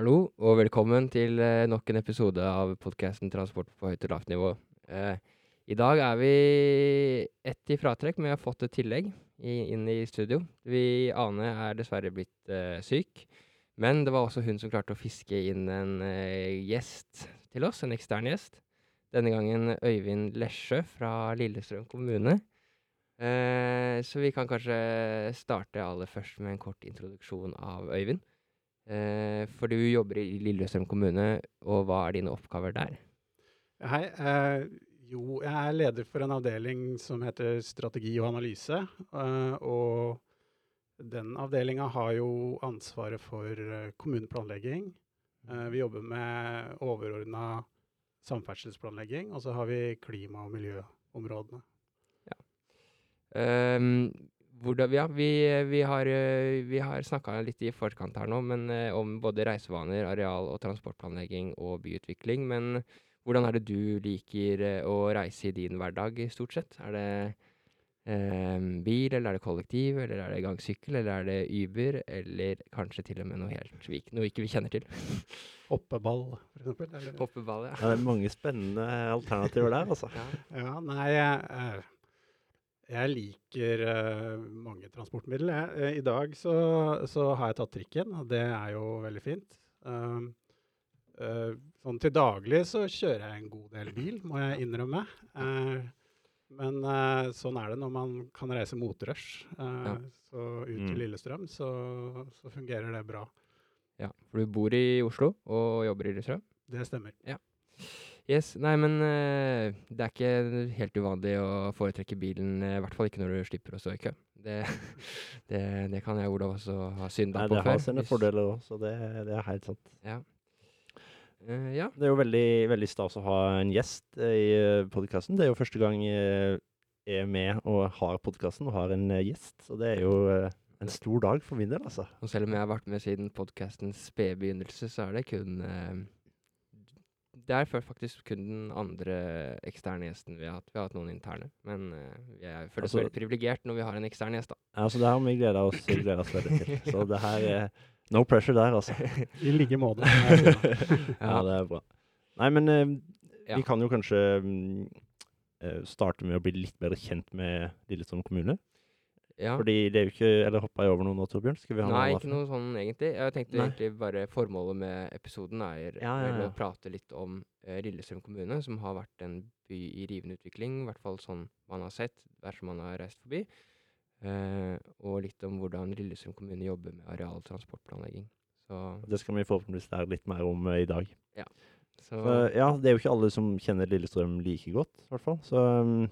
Hallo, og velkommen til eh, nok en episode av podkasten 'Transport på høyt og lavt nivå'. Eh, I dag er vi ett i fratrekk, men vi har fått et tillegg i, inn i studio. Vi, Ane er dessverre blitt eh, syk, men det var også hun som klarte å fiske inn en eh, gjest til oss, en ekstern gjest. Denne gangen Øyvind Lesjø fra Lillestrøm kommune. Eh, så vi kan kanskje starte aller først med en kort introduksjon av Øyvind. Eh, for du jobber i Lillestrøm kommune, og hva er dine oppgaver der? Hei. Eh, jo, jeg er leder for en avdeling som heter strategi og analyse. Eh, og den avdelinga har jo ansvaret for eh, kommuneplanlegging. Eh, vi jobber med overordna samferdselsplanlegging, og så har vi klima- og miljøområdene. Ehm, hvordan, ja, vi, vi har, eh, vi har snakka litt i forkant her nå, men eh, om både reisevaner, areal- og transportplanlegging og byutvikling. Men hvordan er det du liker eh, å reise i din hverdag, stort sett? Er det eh, bil, eller er det kollektiv, eller er det gangsykkel, eller er det Uber, eller kanskje til og med noe helt vi, noe ikke vi kjenner til? Hoppeball, f.eks. eksempel. Hoppeball, ja. Ja, det er mange spennende alternativer der, altså. ja. ja, nei, eh, jeg liker uh, mange transportmidler. Jeg. uh, I dag så, så har jeg tatt trikken, og det er jo veldig fint. Um, uh, sånn til daglig så kjører jeg en god del bil, må jeg innrømme. Men sånn er det når man kan reise motrush. Ja. Så ut Mm. til Lillestrøm så, så fungerer det bra. ja. For du bor i Oslo og jobber i Lillestrøm? Det stemmer. Yes, Nei, men eh, det er ikke helt uvanlig å foretrekke bilen, eh, i hvert fall ikke når du slipper å stå i kø. Det, det, det kan jeg Olav også ha synda Nei, på det før. har sine hvis- fordeler òg, så det, det er helt sant. Ja. Eh, ja. Det er jo veldig, veldig stas å ha en gjest eh, i podkasten. Det er jo første gang eh, jeg er med og har podkasten og har en eh, gjest, så det er jo eh, en stor dag for min del, altså. Og selv om jeg har vært med siden podkastens spede begynnelse, så er det kun eh, Det er faktisk kun den andre eksterne gjesten vi har hatt. Vi har hatt noen interne, men eh, vi er føler oss Altså- veldig privilegert når vi har en ekstern gjest, da. Ja, så det har vi glede oss, glede oss veldig til. Så det her er no pressure der, altså. I like måte. Ja, det er bra. Nei, men eh, Ja. vi kan jo kanskje mm, eh, starte med å bli litt bedre kjent med Lillestrøm kommune. Ja. Fordi det er jo ikke Eller hoppa jeg over noe nå, Torbjørn? Skal vi ha Nei, noe ikke noe sånn egentlig. Jeg tenkte Nei. egentlig bare formålet med episoden er Ja, ja, ja. å prate litt om eh, Lillestrøm kommune, som har vært en by i rivende utvikling, i hvert fall sånn man har sett dersom man har reist forbi. Eh, og litt om hvordan Lillestrøm kommune jobber med areal- og transportplanlegging. Så, Det skal vi forhåpentligvis lære litt mer om eh, i dag. så Så, ja, det er jo ikke alle som kjenner Lillestrøm like godt, i hvert fall. Så um,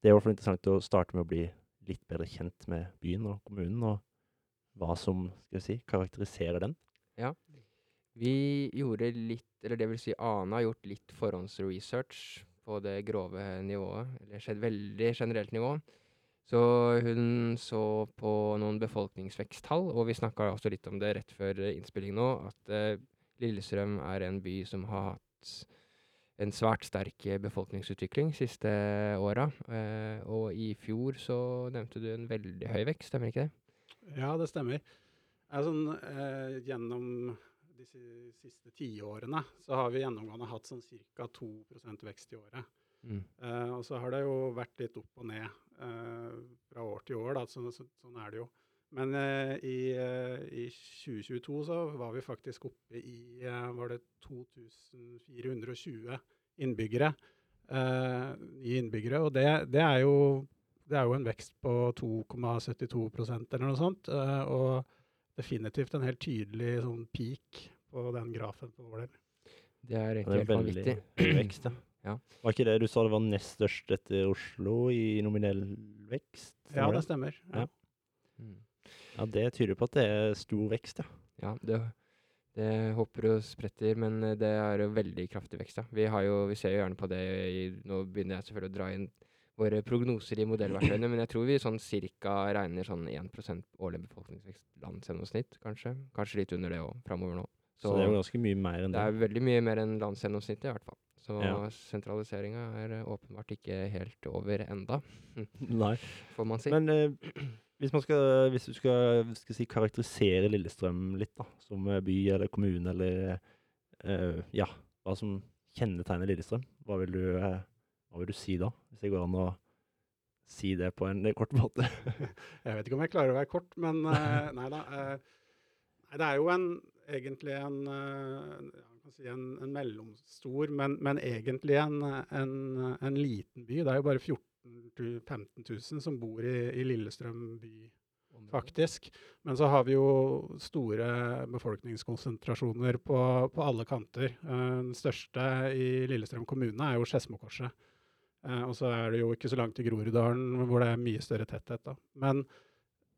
det er i hvert fall interessant å starte med å bli litt bedre kjent med byen og kommunen, og hva som skal vi si, karakteriserer den. Ja. Vi gjorde litt, eller det vil si Ane har gjort litt forhåndsresearch på det grove nivået, eller veldig generelt nivå. Så hun så på noen befolkningsveksttall, og vi snakka også litt om det rett før innspilling nå, at eh, Lillestrøm er en by som har hatt en svært sterk befolkningsutvikling siste åra. Eh, og i fjor så nevnte du en veldig høy vekst, stemmer ikke det? Ja, det stemmer. Altså, eh, gjennom de si- siste tiårene så har vi gjennomgående hatt sånn ca. 2% vekst i året. Mm. Eh, og så har det jo vært litt opp og ned fra år til år, da, så, så, sånn er det jo. Men eh, i, eh, i 2022 så var vi faktisk oppe i eh, var det 2420 innbyggere. eh, nye innbyggere, og det, det, er jo, det er jo en vekst på 2,72% eller noe sånt. eh, og definitivt en helt tydelig sånn peak på den grafen på vår del. Det er egentlig helt vanvittig. vekst, ja. Ja. Var ikke det du sa det var nest størst etter Oslo i nominell vekst? Ja, det stemmer. Ja. Ja. Det tyder på at det er stor vekst, ja. Ja, det, det hopper og spretter, men eh, det er jo veldig kraftig vekst. Ja. Vi, har jo, vi ser jo gjerne på det i, Nå begynner jeg selvfølgelig å dra inn våre prognoser i modellverktøyene, men jeg tror vi sånn cirka regner sånn 1% årlig befolkningsvekst landsgjennomsnitt, kanskje. Kanskje litt under det òg framover nå. Så, det er jo ganske mye mer enn det det. er veldig mye mer enn landsgjennomsnittet, i hvert fall. Så Ja. sentraliseringa er åpenbart ikke helt over enda, får man si. Men eh, Hvis, man skal, hvis du skal, skal si, karakterisere Lillestrøm litt, da, som eh, by eller kommune, eller uh, ja, hva som kjennetegner Lillestrøm, hva vil, du, uh, hva vil du si da? Hvis det går an å si det på en kort måte. jeg vet ikke om jeg klarer å være kort, men uh, nei da. Det er jo en, egentlig en, si en, en mellomstor, men, men egentlig en, en, en, liten by. Det er jo bare 14 15 000 som bor i, i Lillestrøm by, faktisk. Men så har vi jo store befolkningskonsentrasjoner på, på alle kanter. Uh, den største i Lillestrøm kommune er jo Skedsmokorset. Uh, og så er det jo ikke så langt til Groruddalen, hvor det er mye større tetthet. Da. Men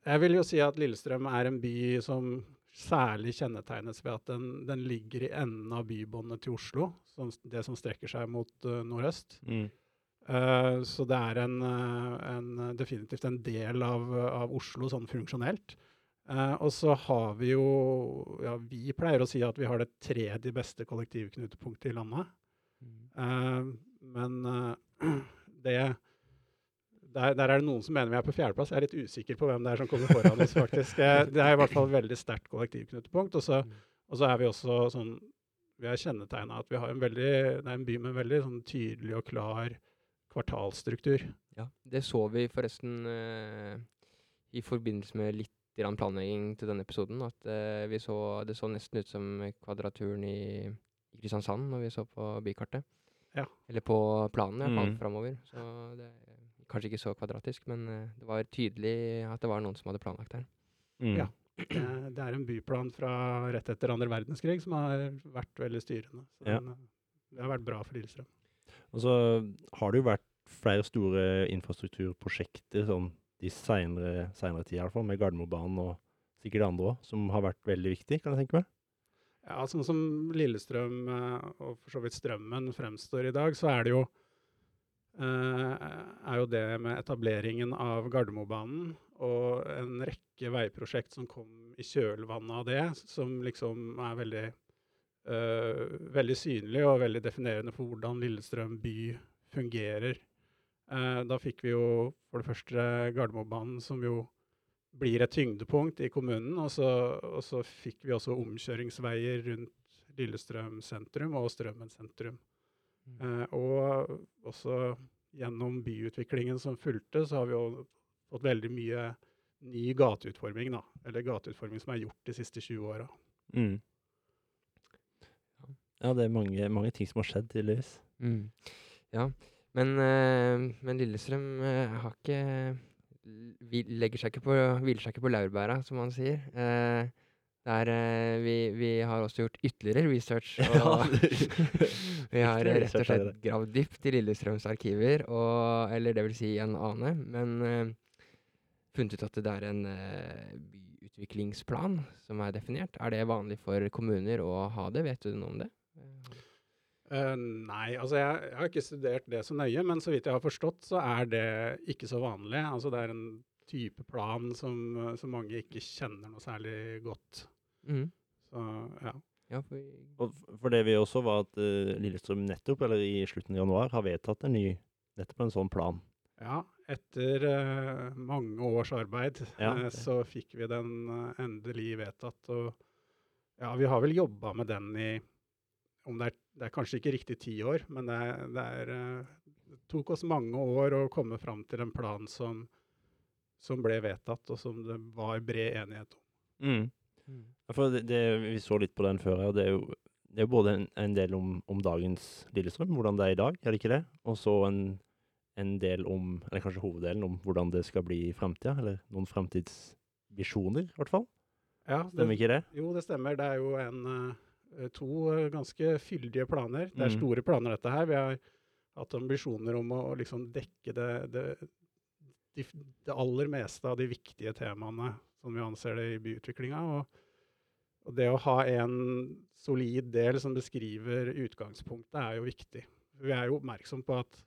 jeg vil jo si at Lillestrøm er en by som særlig kjennetegnes ved at den, den ligger i enden av bybåndet til Oslo, som, det som strekker seg mot uh, nordøst. Mm. Uh, så det er en, uh, en, definitivt en del av, av Oslo sånn funksjonelt. Uh, og så har vi jo ja, Vi pleier å si at vi har det tredje beste kollektivknutepunktet i landet. Mm. men det der, der, er det noen som mener vi er på fjerdeplass. Jeg er litt usikker på hvem det er som kommer foran oss, faktisk. Det er i hvert fall et veldig sterkt kollektivknutepunkt. Og så, mm. og så er vi også sånn Vi er kjennetegna at vi har en veldig Det er en by med en veldig sånn tydelig og klar kvartalstruktur. Ja, det så vi forresten uh, i forbindelse med litt planlegging til denne episoden. At uh, vi så, det så nesten ut som Kvadraturen i, i Kristiansand når vi så på bykartet. Ja. Eller på planen i hvert fall, mm. framover. Så det er kanskje ikke så kvadratisk, men uh, det var tydelig at det var noen som hadde planlagt her. Mm. Ja. Det, er en byplan fra rett etter andre verdenskrig som har vært veldig styrende. Så den, det har vært bra for Lillestrøm. Og så har det jo vært flere store infrastrukturprosjekter sånn de senere, senere tid, i hvert med Gardermobanen og sikkert andre òg, som har vært veldig viktig, kan jeg tenke meg? Ja, sånn som Lillestrøm eh, og for så vidt Strømmen fremstår i dag, så er det jo eh, er jo det med etableringen av Gardermobanen og en rekke veiprosjekt som kom i kjølvannet av det, som liksom er veldig veldig synlig og veldig definerende for hvordan Lillestrøm by fungerer. Uh, da fikk vi jo for det første Gardermobanen, som jo blir et tyngdepunkt i kommunen. Og så, og så fikk vi også omkjøringsveier rundt Lillestrøm sentrum og Strømmen sentrum. Uh, og også gjennom byutviklingen som fulgte, så har vi jo fått veldig mye ny gateutforming, da. Eller gateutforming som er gjort de siste 20 åra. Mm. Ja, det er mange, mange ting som har skjedd, tydeligvis. Mm. Ja, men, øh, men Lillestrøm øh, har ikke vi legger seg ikke på, hviler seg ikke på laurbæra, som man sier. Eh, der, eh, vi, vi, har også gjort ytterligere research. Og vi har rett og slett gravd dypt i Lillestrøms arkiver, og, eller det vil si en ane, men eh, funnet ut at det er en byutviklingsplan som er definert. Er det vanlig for kommuner å ha det? Vet du noe om det? Uh, nei, altså jeg, jeg, har ikke studert det så nøye, men så vidt jeg har forstått, så er det ikke så vanlig. Altså det er en type plan som, som mange ikke kjenner noe særlig godt. Mm. Så, ja. ja for, og for det vi også var at uh, Lillestrøm nettopp, eller i slutten av januar, har vedtatt en ny nettopp en sånn plan. Ja, etter uh, mange års arbeid ja, så fikk vi den endelig vedtatt. Og ja, vi har vel jobba med den i det er, det er, kanskje ikke riktig ti år, men det, det, er, eh, det, tok oss mange år å komme fram til en plan som, som ble vedtatt, og som det var bred enighet om. Mm. Mm. For vi så litt på den før, og det er jo, det er både en, en del om, om, dagens Lillestrøm, hvordan det er i dag, er det ikke det? Og så en, en, del om, eller kanskje hoveddelen om hvordan det skal bli i framtida, eller noen framtidsvisjoner, i hvert fall. Ja, stemmer ikke det? Jo, det stemmer. Det er jo en uh, to eh, ganske fyldige planer. Det er mm. store planer, dette her. Vi har hatt ambisjoner om å liksom dekke det, det, det, det, aller meste av de viktige temaene som vi anser det i byutviklinga. Og, og, det å ha en solid del som beskriver utgangspunktet, er jo viktig. Vi er jo oppmerksom på at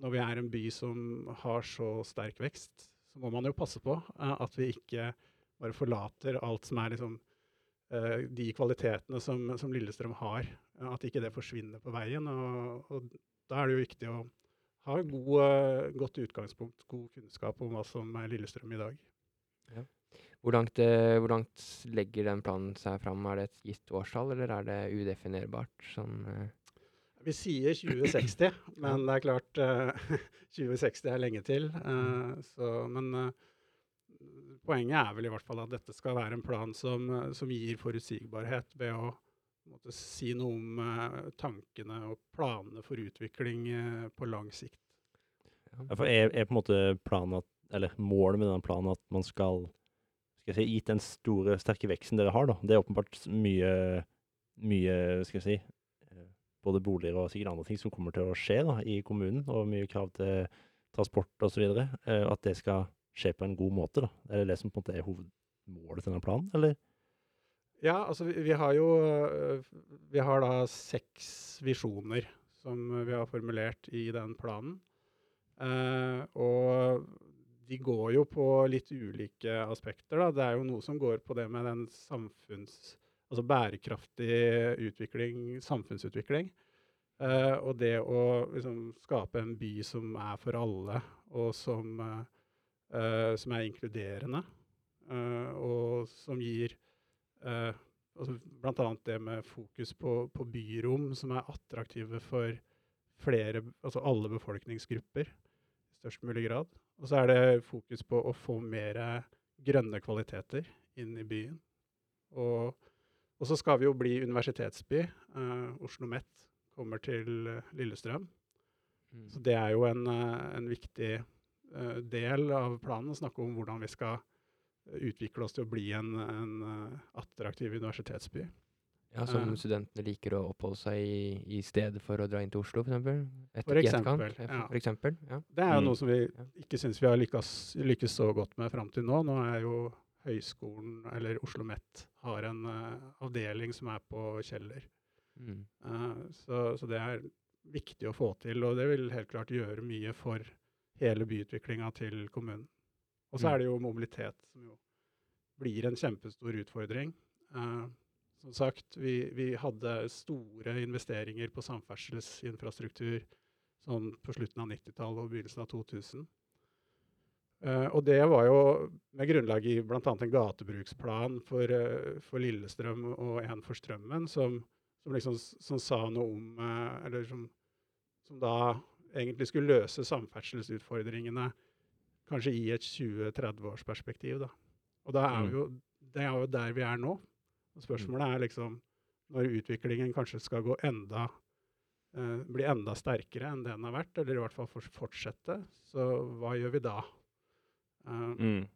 når vi er en by som har så sterk vekst, så må man jo passe på uh, at vi ikke bare forlater alt som er liksom de kvalitetene som, som, Lillestrøm har, at ikke det forsvinner på veien. Og, og da er det jo viktig å ha god, godt utgangspunkt, god kunnskap om hva som er Lillestrøm i dag. Hvor langt, eh, hvor langt legger den planen seg fram? Er det et gitt årstall, eller er det udefinerbart? Sånn, uh... Vi sier 2060, men det er klart uh, 2060 er lenge til. Uh, så, men eh, poenget er vel i hvert fall at dette skal være en plan som, eh, som gir forutsigbarhet ved å måtte, si noe om uh, tankene og planene for utvikling uh, på lang sikt. Ja, for er, er på en måte planen at, eller målet med denne planen at man skal, skal si, gitt den store, sterke veksten dere har, da. Det er åpenbart mye, mye skal jeg si, både boliger og sikkert andre ting som kommer til å skje da, i kommunen, og mye krav til transport osv. At det skal skje på en god måte. da. Er det det som på en måte er hovedmålet til denne planen, eller? Ja, altså vi, vi har jo øh, Vi har da seks visjoner som vi har formulert i den planen. Eh, og de går jo på litt ulike aspekter. Da. Det er jo noe som går på det med den samfunns... Altså bærekraftig utvikling, samfunnsutvikling. Eh, og det å liksom skape en by som er for alle, og som, eh, eh, som er inkluderende. uh, og som gir Uh, altså Bl.a. det med fokus på, på byrom som er attraktive for flere, altså alle befolkningsgrupper i størst mulig grad. Og så er det fokus på å få mer grønne kvaliteter inn i byen. Og, og så skal vi jo bli universitetsby. Uh, Oslo Met kommer til uh, Lillestrøm. Mm. Så det er jo en, uh, en viktig uh, del av planen å snakke om hvordan vi skal utvikle oss til å bli en, en uh, attraktiv universitetsby. Ja, Som Eh. studentene liker å oppholde seg i, i stedet for å dra inn til Oslo, f.eks.? For eksempel, eh, ja. For eksempel, ja. Det er jo Mm. noe som vi ikke syns vi har lykkes, lykkes så godt med fram til nå. Nå er jo høyskolen, eller Oslo OsloMet, har en uh, avdeling som er på Kjeller. Mm. Uh, så, så det er viktig å få til, og det vil helt klart gjøre mye for hele byutviklinga til kommunen. Og så Mm. er det jo mobilitet, som jo blir en kjempestor utfordring. Uh, som sagt, vi, vi hadde store investeringer på samferdselsinfrastruktur sånn på slutten av 90-tallet og begynnelsen av 2000. Eh, og det var jo med grunnlag i bl.a. en gatebruksplan for, eh, for Lillestrøm og en for Strømmen, som, som liksom som sa noe om eh, Eller som, som da egentlig skulle løse samferdselsutfordringene kanskje i et 20-30-årsperspektiv. da. Og da er Mm. jo, det er jo der vi er nå. Og spørsmålet er liksom når utviklingen kanskje skal gå enda eh, bli enda sterkere enn det den har vært, eller i hvert fall fortsette, så hva gjør vi da? Uh, Mm.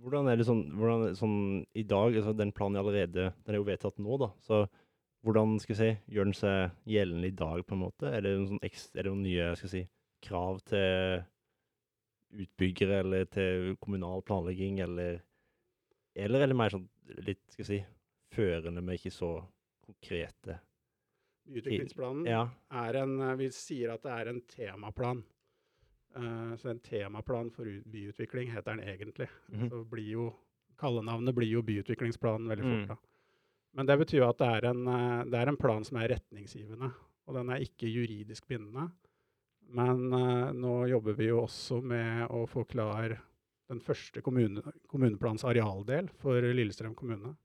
Hvordan er det sånn, hvordan, sånn i dag, altså den planen er allerede, den er jo vedtatt nå da, så hvordan skal jeg si, gjør den seg gjeldende i dag på en måte? Er det, noen sånn ekst, er det noen nye skal jeg si, krav til utbyggere eller til kommunal planlegging, eller, eller er det mer sånn litt, skal jeg si, førende, men ikke så konkrete? Utviklingsplanen Ja, er en eh, Vi sier at det er en temaplan. Uh, så en temaplan for byutvikling heter den egentlig. Mhm. Så blir jo Kallenavnet blir jo byutviklingsplanen veldig fort. Mm. da. Men det betyr at det er, en, eh, det er en plan som er retningsgivende. Og den er ikke juridisk bindende. Men eh, nå jobber vi jo også med å få klar den første kommune, kommuneplans arealdel for Lillestrøm kommune.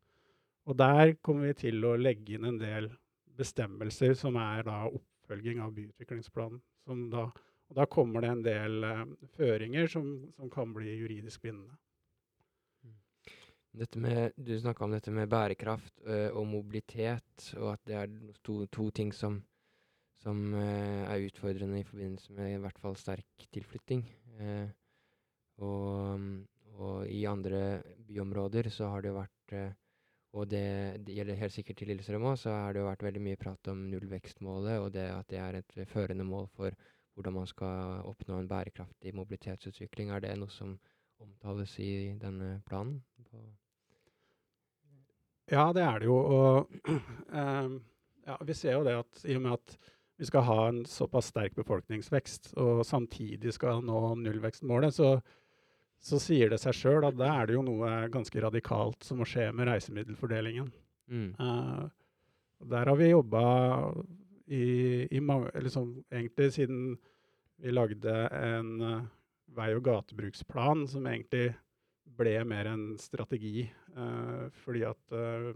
Og der kommer vi til å legge inn en del bestemmelser som er da oppfølging av byutviklingsplanen. Da, og da kommer det en del uh, føringer som, som kan bli juridisk bindende. Med, du snakka om dette med bærekraft ø, og mobilitet, og at det er to, to ting som, som eh, er utfordrende i forbindelse med i hvert fall sterk tilflytting. Eh, og, og i andre byområder så har det vært eh, Og det, det gjelder helt sikkert til Lillestrøm òg, så har det vært veldig mye prat om nullvekstmålet, og det at det er et førende mål for hvordan man skal oppnå en bærekraftig mobilitetsutvikling. Er det noe som omtales i denne planen? På Ja, det er det jo. Og ehm, ja, vi ser jo det at i og med at vi skal ha en såpass sterk befolkningsvekst, og samtidig skal nå nullvekstmålet, så, så sier det seg sjøl at da er det jo noe ganske radikalt som må skje med reisemiddelfordelingen. mm. Eh, og der har vi jobba i, i sånn egentlig siden vi lagde en, uh, vei- og gatebruksplan, som egentlig ble mer en strategi. eh, fordi at eh,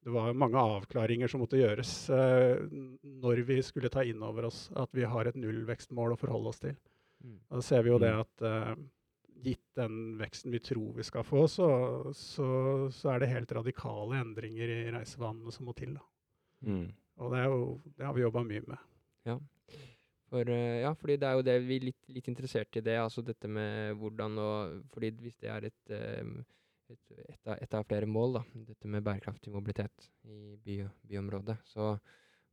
det var mange avklaringer som måtte gjøres eh, når vi skulle ta inn over oss at vi har et nullvekstmål å forholde oss til. Mm. Og Da ser vi jo det Mm. at gitt den veksten vi tror vi skal få, så, så, så er det helt radikale endringer i reisevanene som må til. Da. Mm. Og det, er jo, det har vi jobba mye med. For, eh, ja, fordi det er jo det vi er litt, litt interessert i det, altså dette med hvordan og Fordi hvis det er et, et, et, av, et av flere mål, da, dette med bærekraftig mobilitet i by, byområdet, så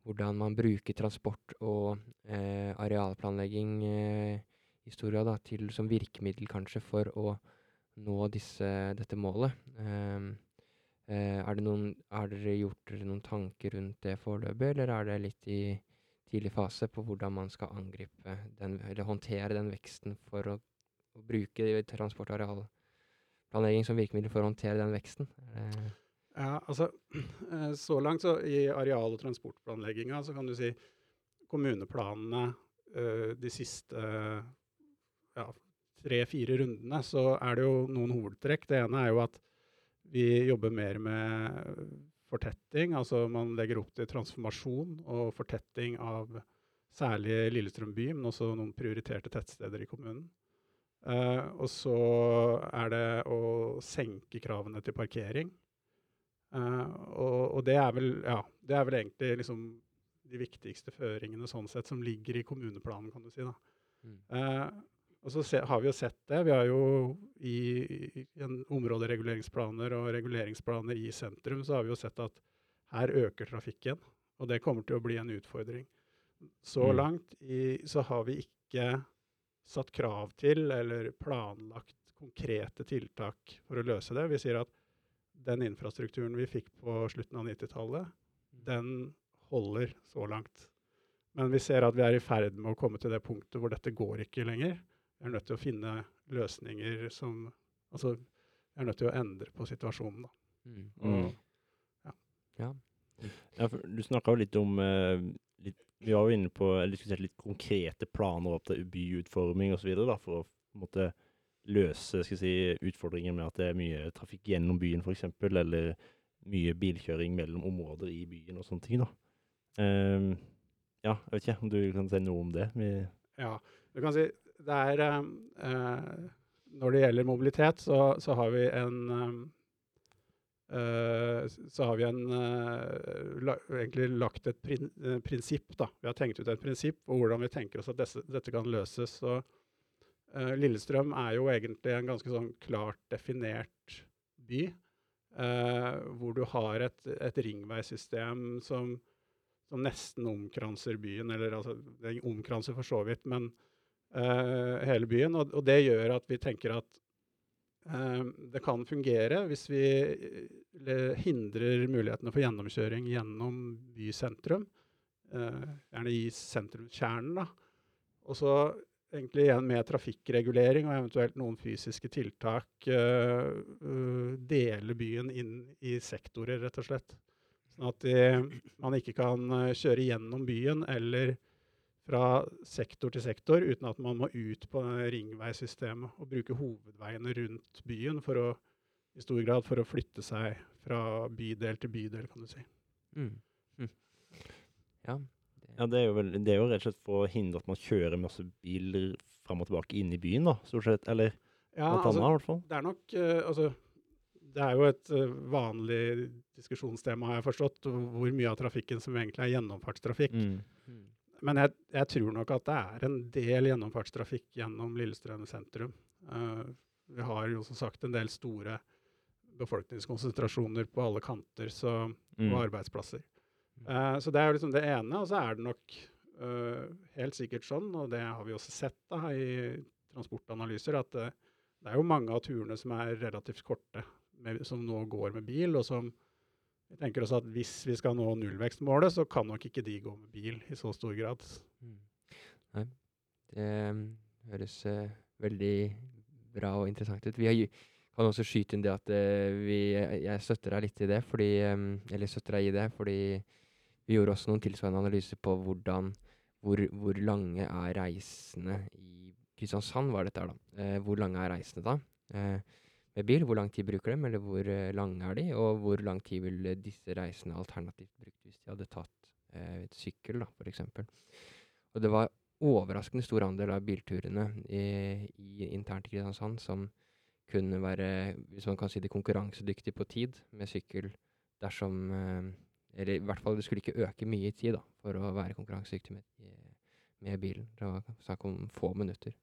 hvordan man bruker transport og eh, arealplanlegging eh, i stor grad da, til som virkemiddel kanskje for å nå disse, dette målet. Eh, er det noen, har dere gjort noen tanker rundt det foreløpig, eller er det litt i tidlig fase på hvordan man skal angripe den, eller håndtere den veksten for å, å bruke transport- og arealplanlegging som virkemiddel for å håndtere den veksten? Ja, altså eh, Så langt så i areal- og transportplanlegginga så kan du si kommuneplanene eh, de siste ja, tre-fire rundene, så er det jo noen hovedtrekk. Det ene er jo at vi jobber mer med fortetting. Altså man legger opp til transformasjon og fortetting av særlig Lillestrøm by, men også noen prioriterte tettsteder i kommunen. Uh, og så er det å senke kravene til parkering. Uh, og, og det er vel ja, det er vel egentlig liksom de viktigste føringene sånn sett som ligger i kommuneplanen, kan du si. da. Mm. Eh, og så se, har vi jo sett det. Vi har jo i, i en områdereguleringsplaner og reguleringsplaner i sentrum, så har vi jo sett at her øker trafikken. Og det kommer til å bli en utfordring. Så Mm. langt i, så har vi ikke satt krav til eller planlagt konkrete tiltak for å løse det. Vi sier at den infrastrukturen vi fikk på slutten av 90-tallet, den holder så langt. Men vi ser at vi er i ferd med å komme til det punktet hvor dette går ikke lenger. Vi er nødt til å finne løsninger som Altså, vi er nødt til å endre på situasjonen, da. Mm. Mm. Ja. Ja, for du snakka jo litt om eh, litt, Vi var jo inne på eller diskuterte litt konkrete planer opp til byutforming osv. for å på måte løse skal jeg si, utfordringer med at det er mye trafikk gjennom byen f.eks., eller mye bilkjøring mellom områder i byen og sånne ting. da. Um, ja, jeg vet ikke om du kan si noe om det? Vi, Ja, du kan si det er eh, eh, Når det gjelder mobilitet, så, så har vi en eh, eh, så har vi en, eh, la, egentlig lagt et prin, prinsipp. da. Vi har tenkt ut et prinsipp og hvordan vi tenker oss at desse, dette kan løses. Eh, Lillestrøm er jo egentlig en ganske sånn klart definert by. hvor du har et, et ringveisystem som, som nesten omkranser byen. Eller altså, det omkranser for så vidt, men eh, hele byen. Og, og det gjør at vi tenker at uh, det kan fungere hvis vi hindrer mulighetene for gjennomkjøring gjennom bysentrum. eh, gjerne i sentrumskjernen. da. Og så egentlig igjen med trafikkregulering og eventuelt noen fysiske tiltak uh, uh, dele byen inn i sektorer, rett og slett. Sånn at de, man ikke kan kjøre gjennom byen eller fra sektor til sektor uten at man må ut på ringveisystemet og bruke hovedveiene rundt byen for å, i stor grad for å flytte seg fra bydel til bydel, kan du si. Mm. Mm. Ja. det- ja, det er, jo vel, det er jo rett og slett for å hindre at man kjører masse biler fram og tilbake inn i byen, da, stort sett. Eller Ja, noe altså, annet, i hvert fall. det er nok uh, altså, Det er jo et uh, vanlig diskusjonstema, har jeg forstått, hvor mye av trafikken som egentlig er gjennomfartstrafikk. Mm. Mm. Men jeg, jeg tror nok at det er en del gjennomfartstrafikk gjennom Lillestrøm sentrum. Uh, vi har jo som sagt en del store befolkningskonsentrasjoner på alle kanter så, Mm. og arbeidsplasser. Uh, så det er jo liksom det ene. Og så er det nok uh, helt sikkert sånn, og det har vi også sett da, i transportanalyser, at det er jo mange av turene som er relativt korte, med, som nå går med bil, og som vi tenker også at hvis vi skal nå nullvekstmålet, så kan nok ikke de gå med bil i så stor grad. Mm. Nei, det mm, høres uh, veldig bra og interessant ut. Vi har, kan også skyte inn det at uh, vi, jeg støtter deg litt i det, fordi, um, eller støtter deg i det, fordi vi gjorde også noen tilsvarende analyser på hvordan, hvor, hvor lange er reisene i Kristiansand var dette da. Eh, hvor lange er reisene da? Eh, med bil, hvor lang tid bruker dem, eller hvor eh, lange er de? Og hvor lang tid ville disse reisene alternativt brukt hvis de hadde tatt eh, sykkel, da, eksempel. Og det var overraskende stor andel av bilturene i, i internt i Kristiansand som kunne være, hvis man kan si det, konkurransedyktig på tid med sykkel dersom eh, Eller i hvert fall, det skulle ikke øke mye i tid da, for å være konkurransedyktig med, med bilen. Det var snakk om få minutter.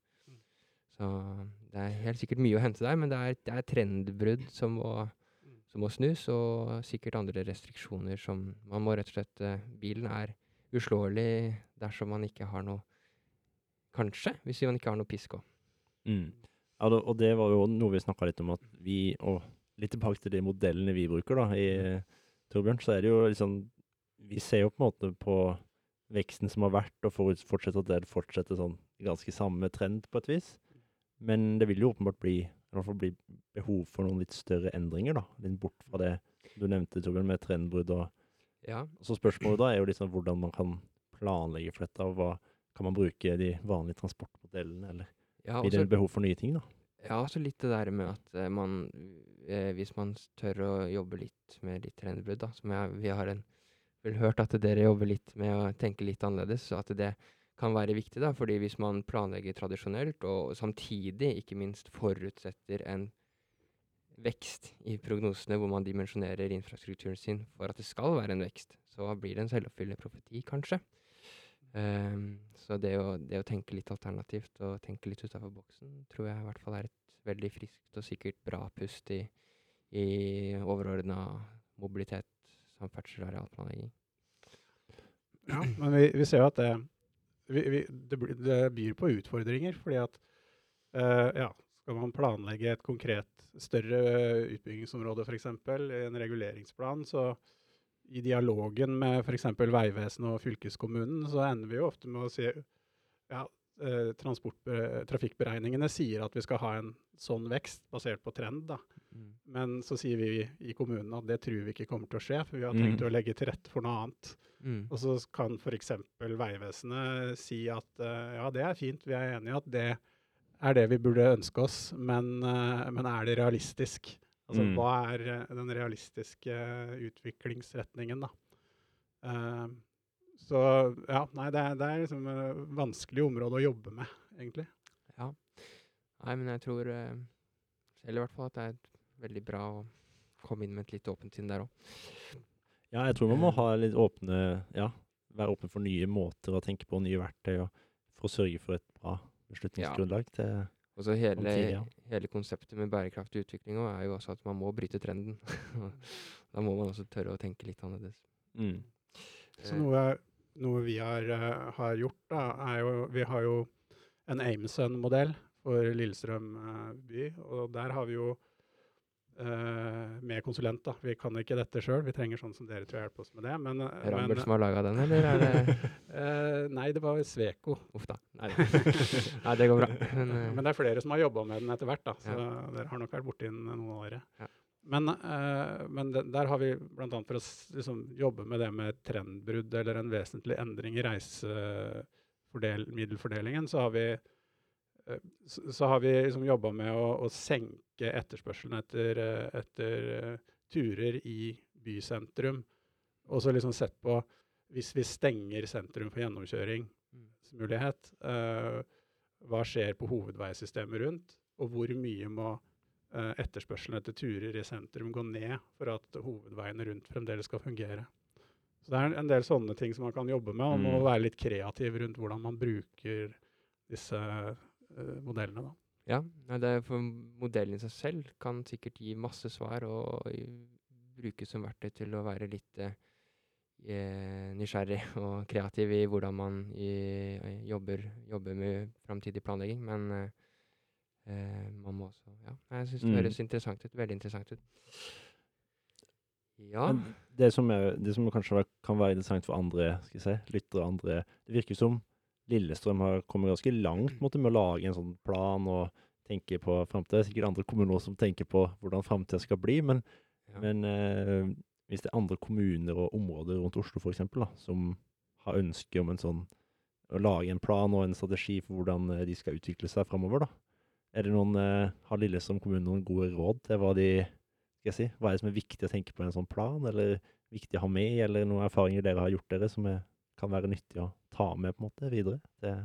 Så det er helt sikkert mye å hente der, men det er, det er trendbrudd som må, som må snus, og sikkert andre restriksjoner som Man må rett og slett eh, Bilen er uslåelig dersom man ikke har noe Kanskje, hvis man ikke har noe pisk òg. Mm. Ja, og det var jo noe vi snakka litt om, at vi Og litt tilbake til de modellene vi bruker, da, i. Torbjørn, så er det jo liksom Vi ser jo på en måte på veksten som har vært, og forut- fortsetter at det fortsetter sånn ganske samme trend på et vis. Men det vil jo åpenbart bli, bli behov for noen litt større endringer, da. Litt bort fra det du nevnte, Torbjørn, med trendbrudd og Ja. Så spørsmålet da er jo liksom hvordan man kan planlegge for dette, og hva kan man bruke de vanlige transportmodellene, eller ja blir det behov for nye ting, da? ja, også litt det der med at eh, man eh, Hvis man tør å jobbe litt med litt trendbrudd, da, som jeg, vi har en, vel hørt at dere jobber litt med å tenke litt annerledes, så at det kan være viktig, da, fordi hvis man planlegger tradisjonelt, og samtidig ikke minst forutsetter en vekst i prognosene hvor man dimensjonerer infrastrukturen sin for at det skal være en vekst, så blir det en selvoppfyllende profeti, kanskje. Um, så det å, det å tenke litt alternativt og tenke litt utafor boksen, tror jeg i hvert fall er et veldig friskt og sikkert bra pust i, i overordna mobilitet, samferdsel og arealplanlegging. Ja, men vi, vi ser jo at det, vi, vi, det, det byr på utfordringer. fordi at uh, ja, skal man planlegge et konkret større utbyggingsområde f.eks. i en reguleringsplan, så i dialogen med f.eks. Vegvesenet og fylkeskommunen, så ender vi jo ofte med å si ja, trafikkberegningene sier at vi skal ha en sånn vekst basert på trend. da. Men så sier vi i kommunen at det tror vi ikke kommer til å skje, for vi har tenkt Mm. å legge til rette for noe annet. Mm. Og så kan f.eks. Vegvesenet si at eh, ja, det er fint, vi er enige i at det er det vi burde ønske oss, men, eh, men er det realistisk? Altså Mm. hva er eh, den realistiske utviklingsretningen, da? Eh, så ja, nei, det er, det er liksom et vanskelig område å jobbe med, egentlig. Ja. Nei, men jeg tror Eller i hvert fall at det er veldig bra å komme inn med et litt åpent sinn der òg. Ja, jeg tror man må ha litt åpne Ja, være åpen for nye måter å tenke på, nye verktøy, og for å sørge for et bra beslutningsgrunnlag til Og så hele, ja. hele konseptet med bærekraftig utvikling er jo også at man må bryte trenden. da må man også tørre å tenke litt annerledes. mm. Så Eh, noe, noe vi har, eh, har gjort, da, er jo Vi har jo en Amesun-modell for Lillestrøm eh, by, og der har vi jo eh, med konsulent, da. Vi kan ikke dette sjøl, vi trenger sånn som dere til å hjelpe oss med det. Men, Rambel men som har laga den, eller er det Nei, det var Sveko. Uff da. Nei, Nei, det går bra. Men, Men det er flere som har jobba med den etter hvert, da, så Ja. dere har nok vært borti den noen av dere. Ja. Men, uh, men det, der har vi bl.a. for å liksom, jobbe med det med trendbrudd eller en vesentlig endring i reisemiddelfordelingen, så har vi uh, så, så har vi liksom jobba med å, å senke etterspørselen etter, uh, etter turer i bysentrum. Og så liksom sett på Hvis vi stenger sentrum for gjennomkjøringsmulighet, eh, hva skjer på hovedveisystemet rundt, og hvor mye må etterspørselen etter turer i sentrum gå ned for at hovedveiene rundt fremdeles skal fungere. Så det er en- del sånne ting som man kan jobbe med, og må Mm. være litt kreativ rundt hvordan man bruker disse uh, modellene. Da. Ja, det er for modellen i seg selv kan sikkert gi masse svar og i- brukes som verktøy til å være litt eh, eh, nysgjerrig og kreativ i hvordan man i, eh, jobber, jobber med framtidig planlegging. Men eh, eh, man må også Ja, jeg syns det Mm. høres interessant ut. Veldig interessant ut. Ja. Det som, er, det som kanskje kan være interessant for andre skal jeg si, lyttere andre Det virker som Lillestrøm har kommet ganske langt måte, med å lage en sånn plan og tenke på framtida. Er sikkert andre kommuner som tenker på hvordan framtida skal bli, men, ja. men eh, hvis det er andre kommuner og områder rundt Oslo for eksempel, da, som har ønske om en sånn å lage en plan og en strategi for hvordan eh, de skal utvikle seg framover, da. Er det noen, eh, Har Lillesand kommune noen gode råd til hva de skal jeg si, hva er det som er viktig å tenke på i en sånn plan, eller viktig å ha med, eller noen erfaringer dere har gjort dere som er, kan være nyttig å ta med på en måte videre til,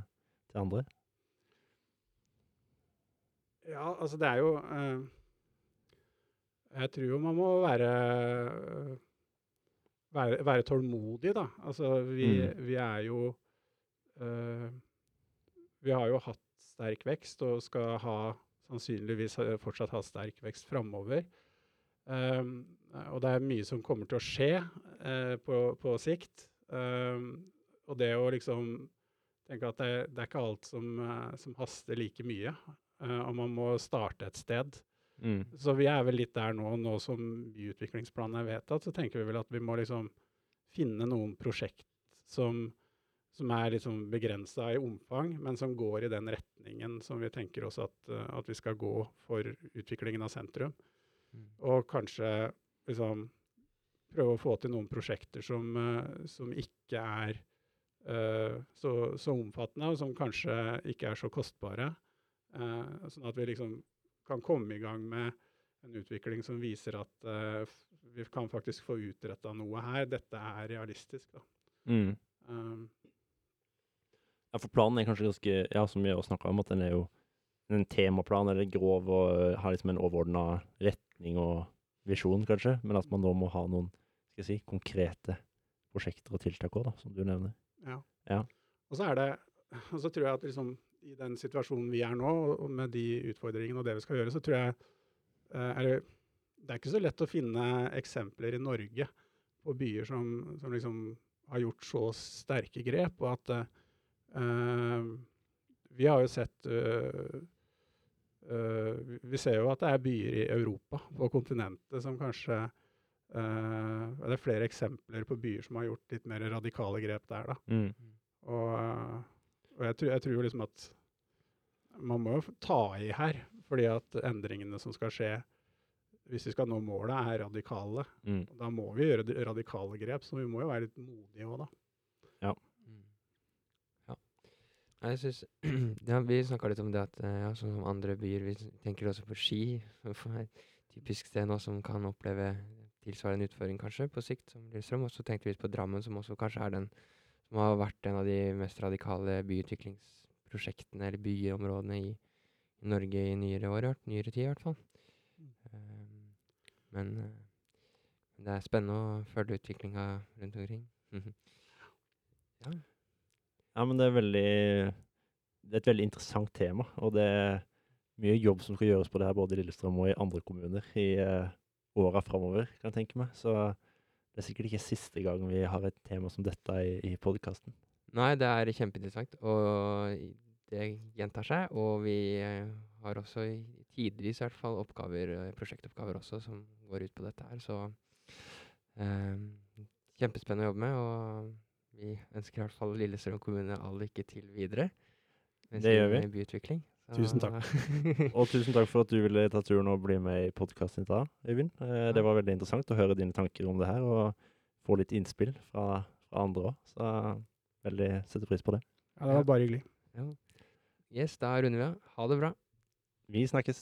til andre? Ja, altså det er jo eh, Jeg tror jo man må være være, være tålmodig, da. Altså vi, Mm. vi er jo eh, Vi har jo hatt sterk vekst og skal ha sannsynligvis fortsatt ha sterk vekst framover. Um, og det er mye som kommer til å skje uh, på, på sikt. Um, og det å liksom tenke at det, det er ikke alt som, uh, som haster like mye. uh, og man må starte et sted. Mm. Så vi er vel litt der nå, nå som byutviklingsplanen er vedtatt, så tenker vi vel at vi må liksom finne noen prosjekt som, som er liksom begrensa i omfang, men som går i den retningen som vi tenker oss at, eh, at vi skal gå for utviklingen av sentrum. Mm. Og kanskje liksom prøve å få til noen prosjekter som, eh, som ikke er uh, så, så omfattende, og som kanskje ikke er så kostbare. Uh, sånn at vi liksom kan komme i gang med en utvikling som viser at uh, vi kan faktisk få utretta noe her. Dette er realistisk. Da. Mm. Um, Ja, for planen er kanskje ganske Ja, som vi har snakka om, at den er jo en temaplan, eller grov, og øh, har liksom en overordna retning og visjon, kanskje. Men at man da må ha noen skal jeg si, konkrete prosjekter og tiltak òg, som du nevner. ja. Ja. Og så er det og så tror jeg at liksom, i den situasjonen vi er nå, og- med de utfordringene og det vi skal gjøre, så tror jeg eh, er det, det er ikke så lett å finne eksempler i Norge på byer som, som liksom har gjort så sterke grep, og at eh, vi har jo sett eh, eh, vi- ser jo at det er byer i Europa, på kontinentet, som kanskje Uh, Det er flere eksempler på byer som har gjort litt mer radikale grep der, da. Mm. Og, eh, og jeg, tror, jeg tror jo liksom at man må jo ta i her, fordi at endringene som skal skje, hvis vi skal nå målet, er radikale. Mm. Da må vi gjøre radikale grep, så vi må jo være litt modige òg, da. Mm. Ja. Nei, Jeg synes, ja, Vi snakka litt om det at eh, ja, sånn som andre byer Vi tenker også på Ski, er et typisk sted nå som kan oppleve tilsvarende utfordring kanskje på sikt, som Lillestrøm. Og så tenkte vi på Drammen, som også kanskje er den som har vært en av de mest radikale byutviklingsprosjektene eller byområdene i, i Norge i nyere år, nyere tid i hvert fall. Um, men det er spennende å følge utviklinga rundt omkring. ja. Ja, men det er veldig Det er et veldig interessant tema, og det er mye jobb som skal gjøres på det her, både i Lillestrøm og i andre kommuner i uh, åra framover, kan jeg tenke meg. Så det er sikkert ikke siste gang vi har et tema som dette i, i podkasten. Nei, det er kjempeinteressant, og det gjentar seg. Og vi eh, har også tidvis i hvert fall oppgaver, eh, prosjektoppgaver også, som går ut på dette her. Så eh, kjempespennende å jobbe med, og vi ønsker i hvert fall Lillestrøm kommune all lykke til videre. med Det gjør vi. eh, Byutvikling. Tusen takk. Og tusen takk for at du ville ta turen og bli med i podkasten i dag, Øyvind. Eh, det var veldig interessant å høre dine tanker om det her, og få litt innspill fra, fra andre òg. Så veldig setter pris på det. Ja, det var bare hyggelig. ja. Yes, da runder vi av. Ha det bra. Vi snakkes.